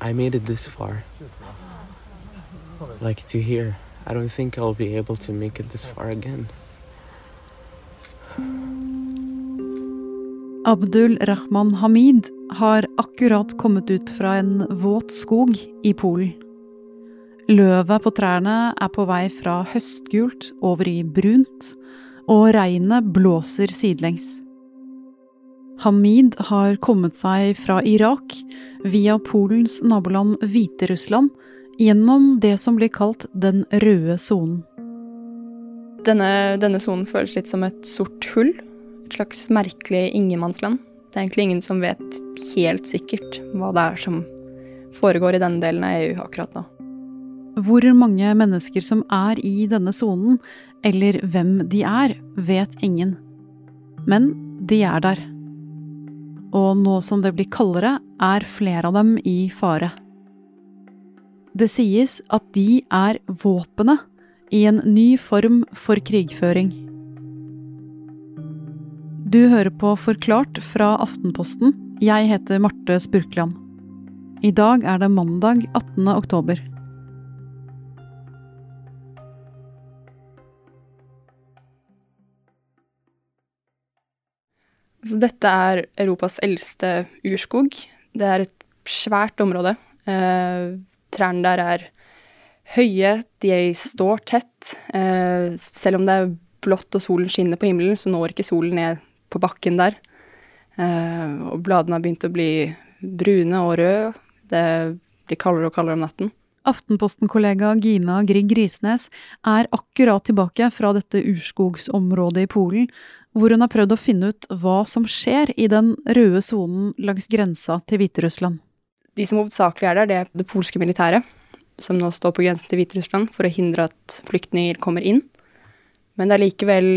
I made it this far. Like to here. I don't think I'll be able to make it this far again. Abdul Rahman Hamid har akkurat kommet ut fra en våt skog i Polen. Løvet på trærne er på vei fra høstgult over i brunt, og regnet blåser sidelengs. Hamid har kommet seg fra Irak via Polens naboland Hviterussland gjennom det som blir kalt den røde sonen. Denne sonen føles litt som et sort hull. Et slags merkelig ingenmannsland. Det er egentlig ingen som vet helt sikkert hva det er som foregår i denne delen av EU akkurat nå. Hvor mange mennesker som er i denne sonen, eller hvem de er, vet ingen. Men de er der. Og nå som det blir kaldere, er flere av dem i fare. Det sies at de er våpenet i en ny form for krigføring. Du hører på Forklart fra Aftenposten. Jeg heter Marte Spurkland. I dag er det mandag 18. oktober. Altså, dette er Europas eldste urskog. Det er et svært område. Eh, trærne der er høye, de står tett. Eh, selv om det er blått og solen skinner på himmelen, så når ikke solen ned på bakken der. Eh, og bladene har begynt å bli brune og røde. Det blir kaldere og kaldere om natten. Aftenposten-kollega Gina Grieg Risnes er akkurat tilbake fra dette urskogsområdet i Polen, hvor hun har prøvd å finne ut hva som skjer i den røde sonen langs grensa til Hviterussland. De som hovedsakelig er der, det er det polske militæret, som nå står på grensen til Hviterussland for å hindre at flyktninger kommer inn. Men det er likevel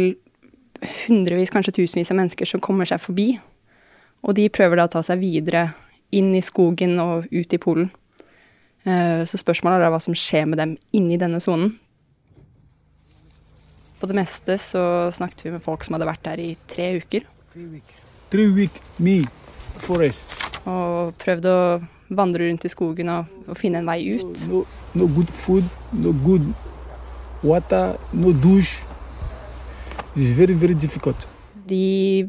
hundrevis, kanskje tusenvis av mennesker som kommer seg forbi. Og de prøver da å ta seg videre inn i skogen og ut i Polen. Eh, så spørsmålet er da hva som skjer med dem inni denne sonen. På det meste så snakket vi med folk som hadde vært der i tre uker. Tre uker, me, forest. Og prøvde å vandre rundt i skogen og, og finne en vei ut. No, no good food, no good water, no douche. It's very, very difficult. De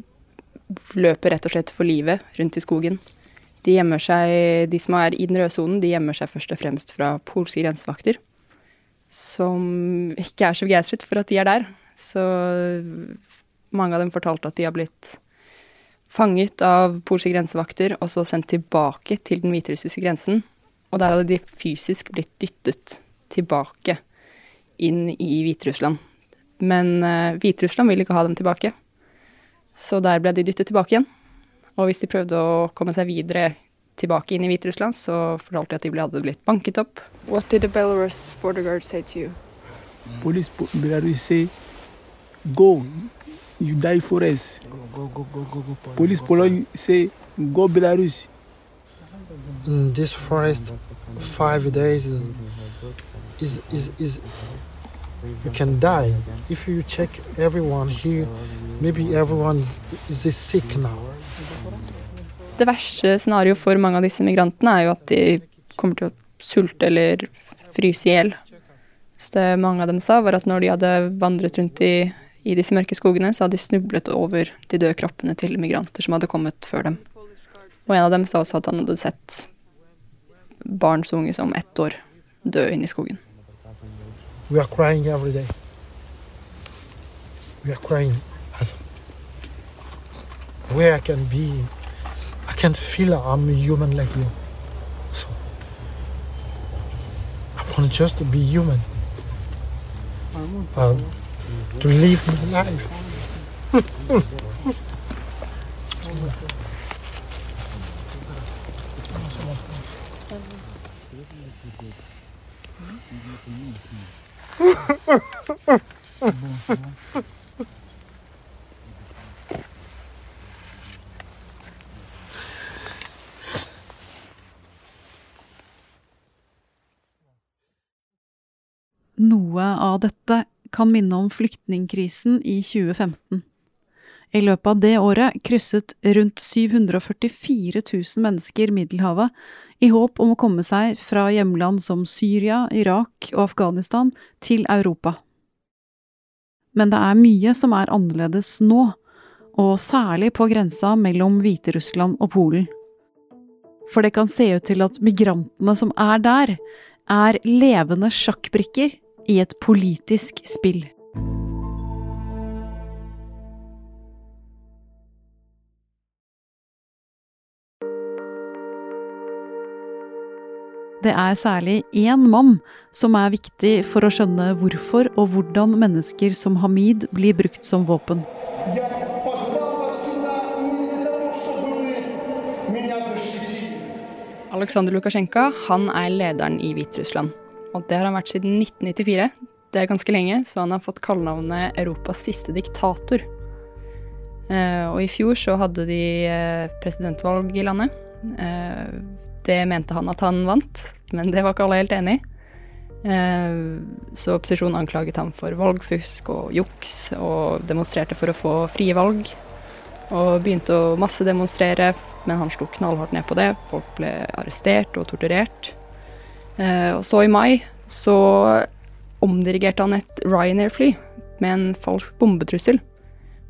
løper rett og slett for livet rundt i skogen. De seg, de som er i den røde sonen, gjemmer seg først og fremst fra polske grensevakter som ikke er så begeistret for at de er der. Så mange av dem fortalte at de har blitt fanget av polske grensevakter og så sendt tilbake til den hviterussiske grensen. Og der hadde de fysisk blitt dyttet tilbake inn i Hviterussland. Men uh, Hviterussland ville ikke ha dem tilbake, så der ble de dyttet tilbake igjen. Og hvis de prøvde å komme seg videre tilbake inn i Hviterussland, så fortalte de at de hadde blitt banket opp. What did the Belarus border guard say to you? Police Belarus say, go, you die for us. Go, go, go, go, go. Police Poland say, go Belarus. In this forest, five days is is is you can die if you check everyone here. Maybe everyone is sick now. Det verste scenarioet for mange av disse migrantene er jo at de kommer til å sulte eller fryse i hjel. Så det mange av dem sa, var at når de hadde vandret rundt i, i disse mørke skogene, så hadde de snublet over de døde kroppene til migranter som hadde kommet før dem. Og en av dem sa også at han hadde sett barn så unge som ett år dø inne i skogen. We are crying every day. We are crying. Where I can be I can feel I'm a human like you. So I want just to be human. Uh, to live my life. Noe av dette kan minne om flyktningkrisen i 2015. I løpet av det året krysset rundt 744 000 mennesker Middelhavet i håp om å komme seg fra hjemland som Syria, Irak og Afghanistan til Europa. Men det er mye som er annerledes nå, og særlig på grensa mellom Hviterussland og Polen. For det kan se ut til at migrantene som er der, er levende sjakkbrikker i et politisk spill. Det er særlig én mann som er viktig for å skjønne hvorfor og hvordan mennesker som Hamid blir brukt som våpen. Aleksandr Lukasjenko han er lederen i Hviterussland. Og det har han vært siden 1994. Det er ganske lenge, så han har fått kallenavnet Europas siste diktator. Eh, og i fjor så hadde de eh, presidentvalg i landet. Eh, det mente han at han vant, men det var ikke alle helt enig i. Så opposisjonen anklaget ham for valgfusk og juks, og demonstrerte for å få frie valg. Og begynte å massedemonstrere men han slo knallhardt ned på det. Folk ble arrestert og torturert. Eh, og så i mai så omdirigerte han et Ryanair-fly med en falsk bombetrussel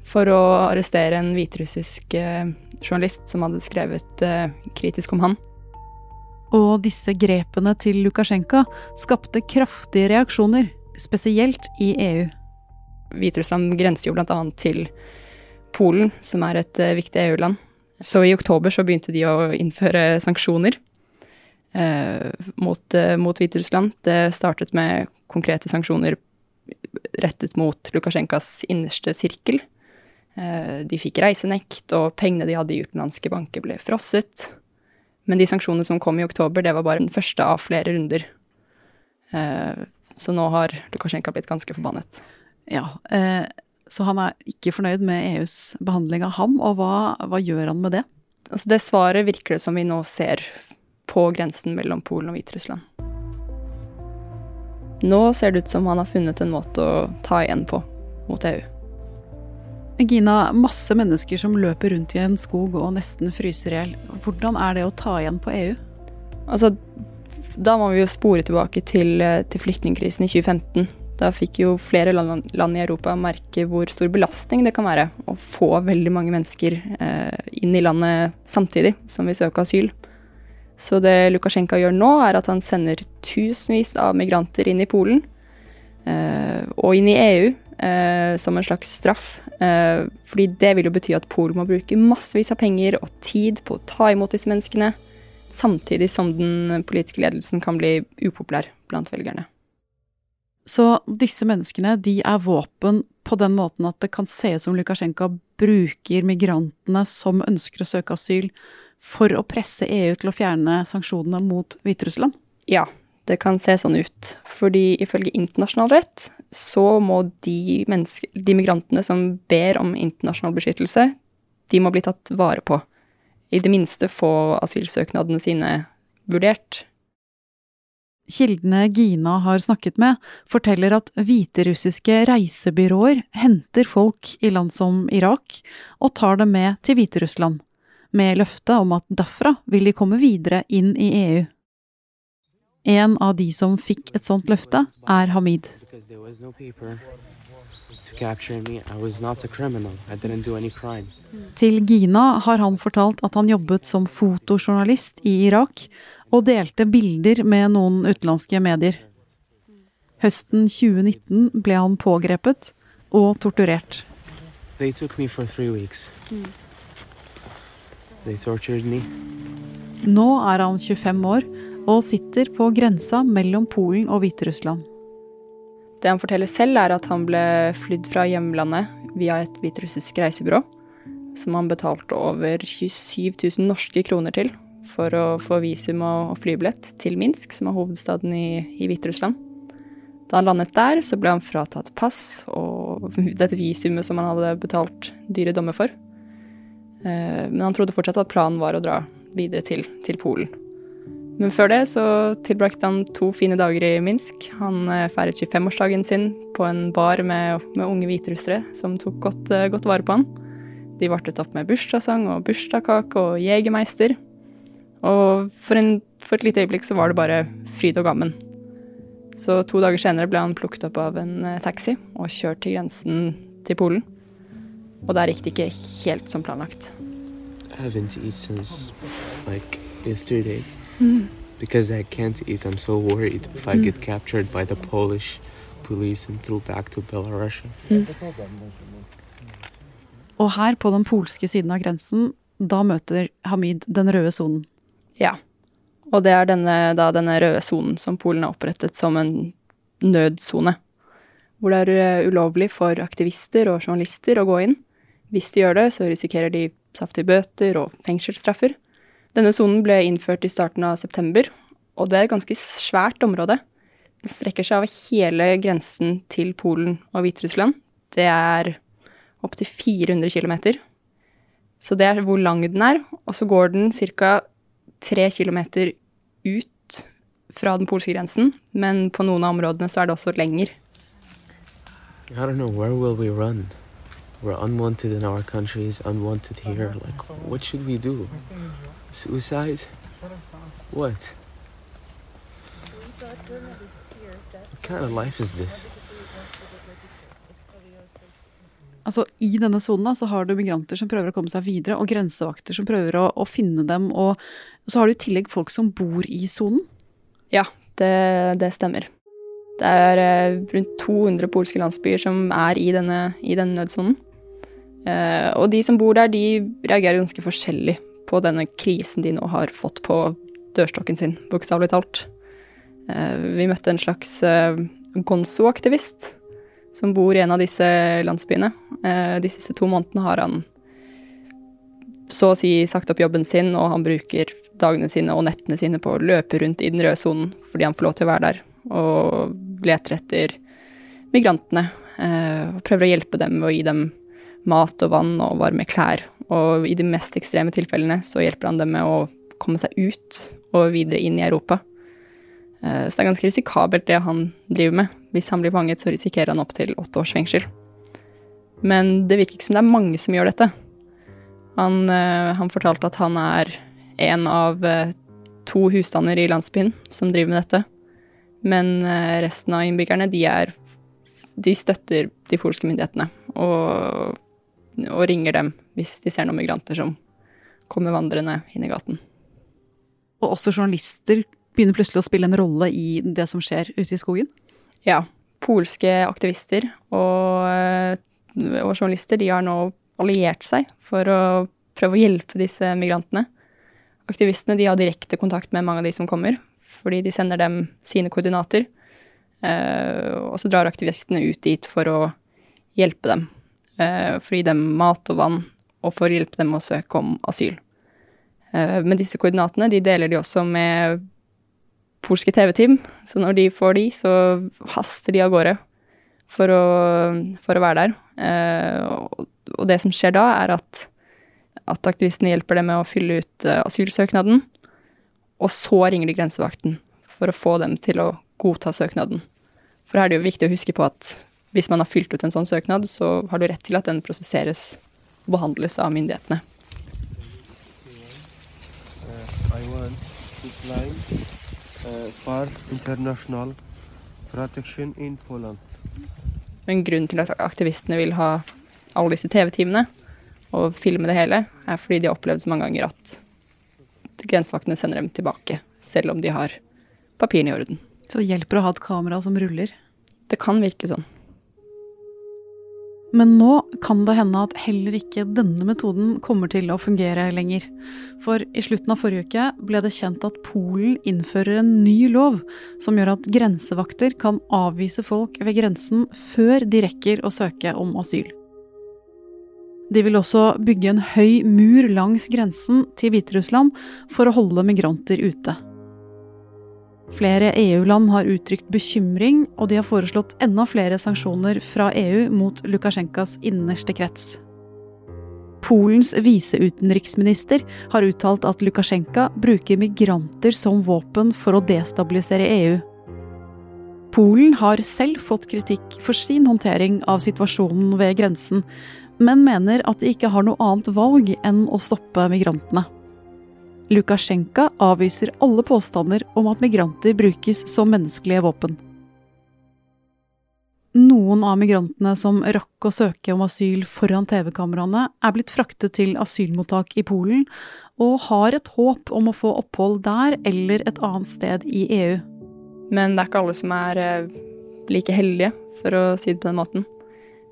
for å arrestere en hviterussisk eh, journalist som hadde skrevet eh, kritisk om han. Og disse grepene til Lukasjenko skapte kraftige reaksjoner, spesielt i EU. Hviterussland grenser jo bl.a. til Polen, som er et viktig EU-land. Så i oktober så begynte de å innføre sanksjoner mot, eh, mot Hviterussland. Det startet med konkrete sanksjoner rettet mot Lukasjenkas innerste sirkel. Eh, de fikk reisenekt, og pengene de hadde i utenlandske banker, ble frosset. Men de sanksjonene som kom i oktober, det var bare den første av flere runder. Eh, så nå har Lukasjenko blitt ganske forbannet. Ja, eh, så han er ikke fornøyd med EUs behandling av ham, og hva, hva gjør han med det? Altså det svaret virker det som vi nå ser på grensen mellom Polen og Hviterussland. Nå ser det ut som han har funnet en måte å ta igjen på mot EU. Gina, masse mennesker som løper rundt i en skog og nesten fryser i hjel. Hvordan er det å ta igjen på EU? Altså, da må vi jo spore tilbake til, eh, til flyktningkrisen i 2015 da fikk jo flere land, land, i Europa merke hvor stor belastning det kan være å få veldig mange mennesker eh, inn i landet samtidig som vil søke asyl. Så det Lukasjenko gjør nå, er at han sender tusenvis av migranter inn i Polen eh, og inn i EU eh, som en slags straff. Eh, fordi det vil jo bety at Polen må bruke massevis av penger og tid på å ta imot disse menneskene, samtidig som den politiske ledelsen kan bli upopulær blant velgerne. Så disse menneskene, de er våpen på den måten at det kan se ut som Lukasjenko bruker migrantene som ønsker å søke asyl, for å presse EU til å fjerne sanksjonene mot Hviterussland? Ja, det kan se sånn ut. Fordi ifølge internasjonal rett så må de, de migrantene som ber om internasjonal beskyttelse, de må bli tatt vare på. I det minste få asylsøknadene sine vurdert Kildene Gina har snakket med, forteller at hviterussiske reisebyråer henter folk i land som Irak og tar dem med til Hviterussland, med løftet om at derfra vil de komme videre inn i EU. En av de som fikk et sånt løfte, er Hamid. Til Gina har han fortalt at han jobbet som fotojournalist i Irak, og delte bilder med noen utenlandske medier. Høsten 2019 ble han pågrepet og torturert. Nå er han 25 år og sitter på grensa mellom Polen og Hviterussland. Det han forteller selv, er at han ble flydd fra hjemlandet via et hviterussisk reisebyrå, som han betalte over 27 000 norske kroner til for å få visum og flybillett til Minsk, som er hovedstaden i, i Hviterussland. Da han landet der, så ble han fratatt pass og dette visumet som han hadde betalt dyre dommer for. Eh, men han trodde fortsatt at planen var å dra videre til, til Polen. Men før det så tilbrakte han to fine dager i Minsk. Han eh, feiret 25-årsdagen sin på en bar med, med unge hviterussere som tok godt, eh, godt vare på han. De vartet opp med bursdagssang og bursdagskake og jegermeister. Og for, en, for et lite øyeblikk så var det bare fryd og gammen. Så to dager senere ble han plukket opp av en taxi og kjørt til grensen til Polen. Og der gikk det ikke helt som planlagt. I haven't eaten since like yesterday Mm. because I can't eat. I'm so worried if I get captured by the Polish police and thrown back to Belarus. Og her på den polske siden av grensen, da møter Hamid den røde sonen. Ja. Og det er denne, da denne røde sonen som Polen har opprettet som en nødsone. Hvor det er eh, ulovlig for aktivister og journalister å gå inn. Hvis de gjør det, så risikerer de saftige bøter og fengselsstraffer. Denne sonen ble innført i starten av september, og det er et ganske svært område. Den strekker seg over hele grensen til Polen og Hviterussland. Det er opptil 400 km. Så det er hvor lang den er, og så går den ca. 3 km ut fra den polske grensen, men på noen av områdene så er det også lenger. I don't know where will we run. We're unwanted in our countries, unwanted here. Like, what should we do? Suicide? What? What kind of life is this? Altså, I denne sonen så har du migranter som prøver å komme seg videre, og grensevakter som prøver å, å finne dem. Og så har du i tillegg folk som bor i sonen. Ja, det, det stemmer. Det er eh, rundt 200 polske landsbyer som er i denne, i denne nødsonen. Eh, og de som bor der, de reagerer ganske forskjellig på denne krisen de nå har fått på dørstokken sin, bokstavelig talt. Eh, vi møtte en slags eh, Gonzo-aktivist som bor i en av disse landsbyene. De siste to månedene har han så å si sagt opp jobben sin, og han bruker dagene sine og nettene sine på å løpe rundt i den røde sonen fordi han får lov til å være der, og leter etter migrantene. Og prøver å hjelpe dem ved å gi dem mat og vann og varme klær. Og i de mest ekstreme tilfellene så hjelper han dem med å komme seg ut og videre inn i Europa. Eh, Så det er ganske risikabelt det han driver med. Hvis han blir fanget, så risikerer han opptil åtte års fengsel. Men det virker ikke som det er mange som gjør dette. Han, eh, han fortalte at han er en av eh, to husstander i landsbyen som driver med dette. Men resten av innbyggerne, de er De støtter de polske myndighetene og, og ringer dem hvis de ser noen migranter som kommer vandrende inn i gaten. Og også journalister begynner plutselig å spille en rolle i det som skjer ute i skogen. Ja. Polske aktivister og, eh, og journalister de har nå alliert seg for å prøve å hjelpe disse migrantene. Aktivistene de har direkte kontakt med mange av de som kommer, fordi de sender dem sine koordinater. Eh, og så drar aktivistene ut dit for å hjelpe dem. Eh, for å gi dem mat og vann, og for å hjelpe dem å søke om asyl. Eh, men disse koordinatene de deler de også med polske TV-team, så når de får de, så haster de av gårde for å, for å være der. Eh, og, det som skjer da, er at, at aktivistene hjelper dem med å fylle ut asylsøknaden, og så ringer de grensevakten for å få dem til å godta søknaden. For her er det jo viktig å huske på at hvis man har fylt ut en sånn søknad, så har du rett til at den prosesseres og behandles av myndighetene. Uh, I want to apply uh, for international protection in Poland. Men grunnen til at aktivistene vil ha alle disse TV-timene og filme det hele, er fordi de har opplevd så mange ganger at grensevaktene sender dem tilbake, selv om de har papirene i orden. Så det hjelper å ha et kamera som ruller. Det kan virke sånn. Men nå kan det hende at heller ikke denne metoden kommer til å fungere lenger. For i slutten av forrige uke ble det kjent at Polen innfører en ny lov som gjør at grensevakter kan avvise folk ved grensen før de rekker å søke om asyl. De vil også bygge en høy mur langs grensen til Hviterussland for å holde migranter ute. Flere EU-land har uttrykt bekymring, og de har foreslått enda flere sanksjoner fra EU mot Lukasjenkas innerste krets. Polens viseutenriksminister har uttalt at Lukasjenka bruker migranter som våpen for å destabilisere EU. Polen har selv fått kritikk for sin håndtering av situasjonen ved grensen, men mener at de ikke har noe annet valg enn å stoppe migrantene. Lukasjenko avviser alle påstander om at migranter brukes som menneskelige våpen. Noen av migrantene som rakk å søke om asyl foran TV-kameraene, er blitt fraktet til asylmottak i Polen, og har et håp om å få opphold der eller et annet sted i EU. Men det er ikke alle som er eh, like heldige, for å si det på den måten.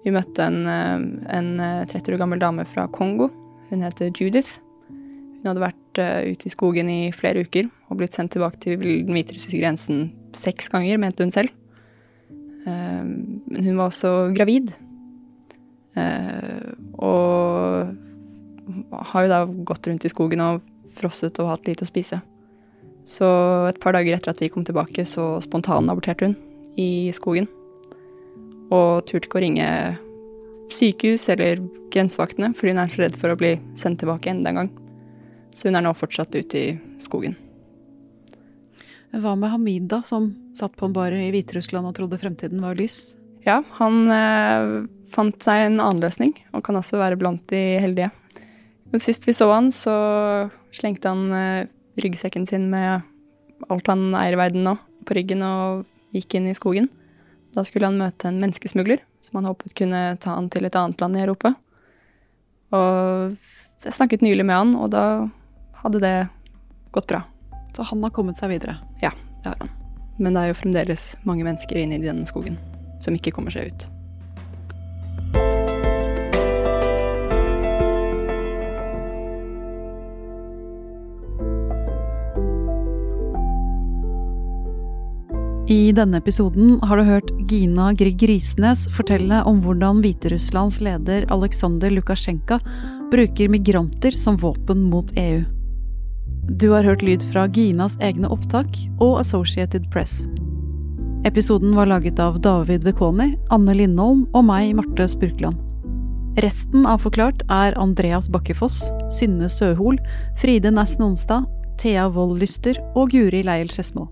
Vi møtte en, eh, en 30 eh, år gammel dame fra Kongo. Hun heter Judith. Hun hadde vært ute i skogen i flere uker og blitt sendt tilbake til den hviterussiske grensen seks ganger, mente hun selv. Men hun var også gravid. Og har jo da gått rundt i skogen og frosset og hatt lite å spise. Så et par dager etter at vi kom tilbake, så spontanaborterte hun i skogen. Og turte ikke å ringe sykehus eller grensevaktene, fordi hun er så redd for å bli sendt tilbake enda en gang. Så hun er nå fortsatt ute i skogen. Hva med Hamid, da, som satt på en bar i Hviterussland og trodde fremtiden var lys? Ja, han eh, fant seg en annen løsning, og kan også være blant de heldige. Men sist vi så han, så slengte han eh, ryggsekken sin med alt han eier i verden nå, på ryggen og gikk inn i skogen. Da skulle han møte en menneskesmugler som han håpet kunne ta han til et annet land i Europa. Og jeg snakket nylig med han, og da hadde det gått bra. Så han har kommet seg videre? Ja, det har han. Men det er jo fremdeles mange mennesker inne i denne skogen som ikke kommer seg ut. I denne episoden har du hørt Gina Grieg Risnes fortelle om hvordan Hviterusslands leder Aleksandr Lukasjenko bruker migranter som våpen mot EU. Du har hørt lyd fra Ginas egne opptak og Associated Press. Episoden var laget av David Vekoni, Anne Lindholm og meg, Marte Spurkland. Resten av Forklart er Andreas Bakkefoss, Synne Søhol, Fride Næss Nonstad, Thea Wold Lyster og Guri Leiel Skedsmo.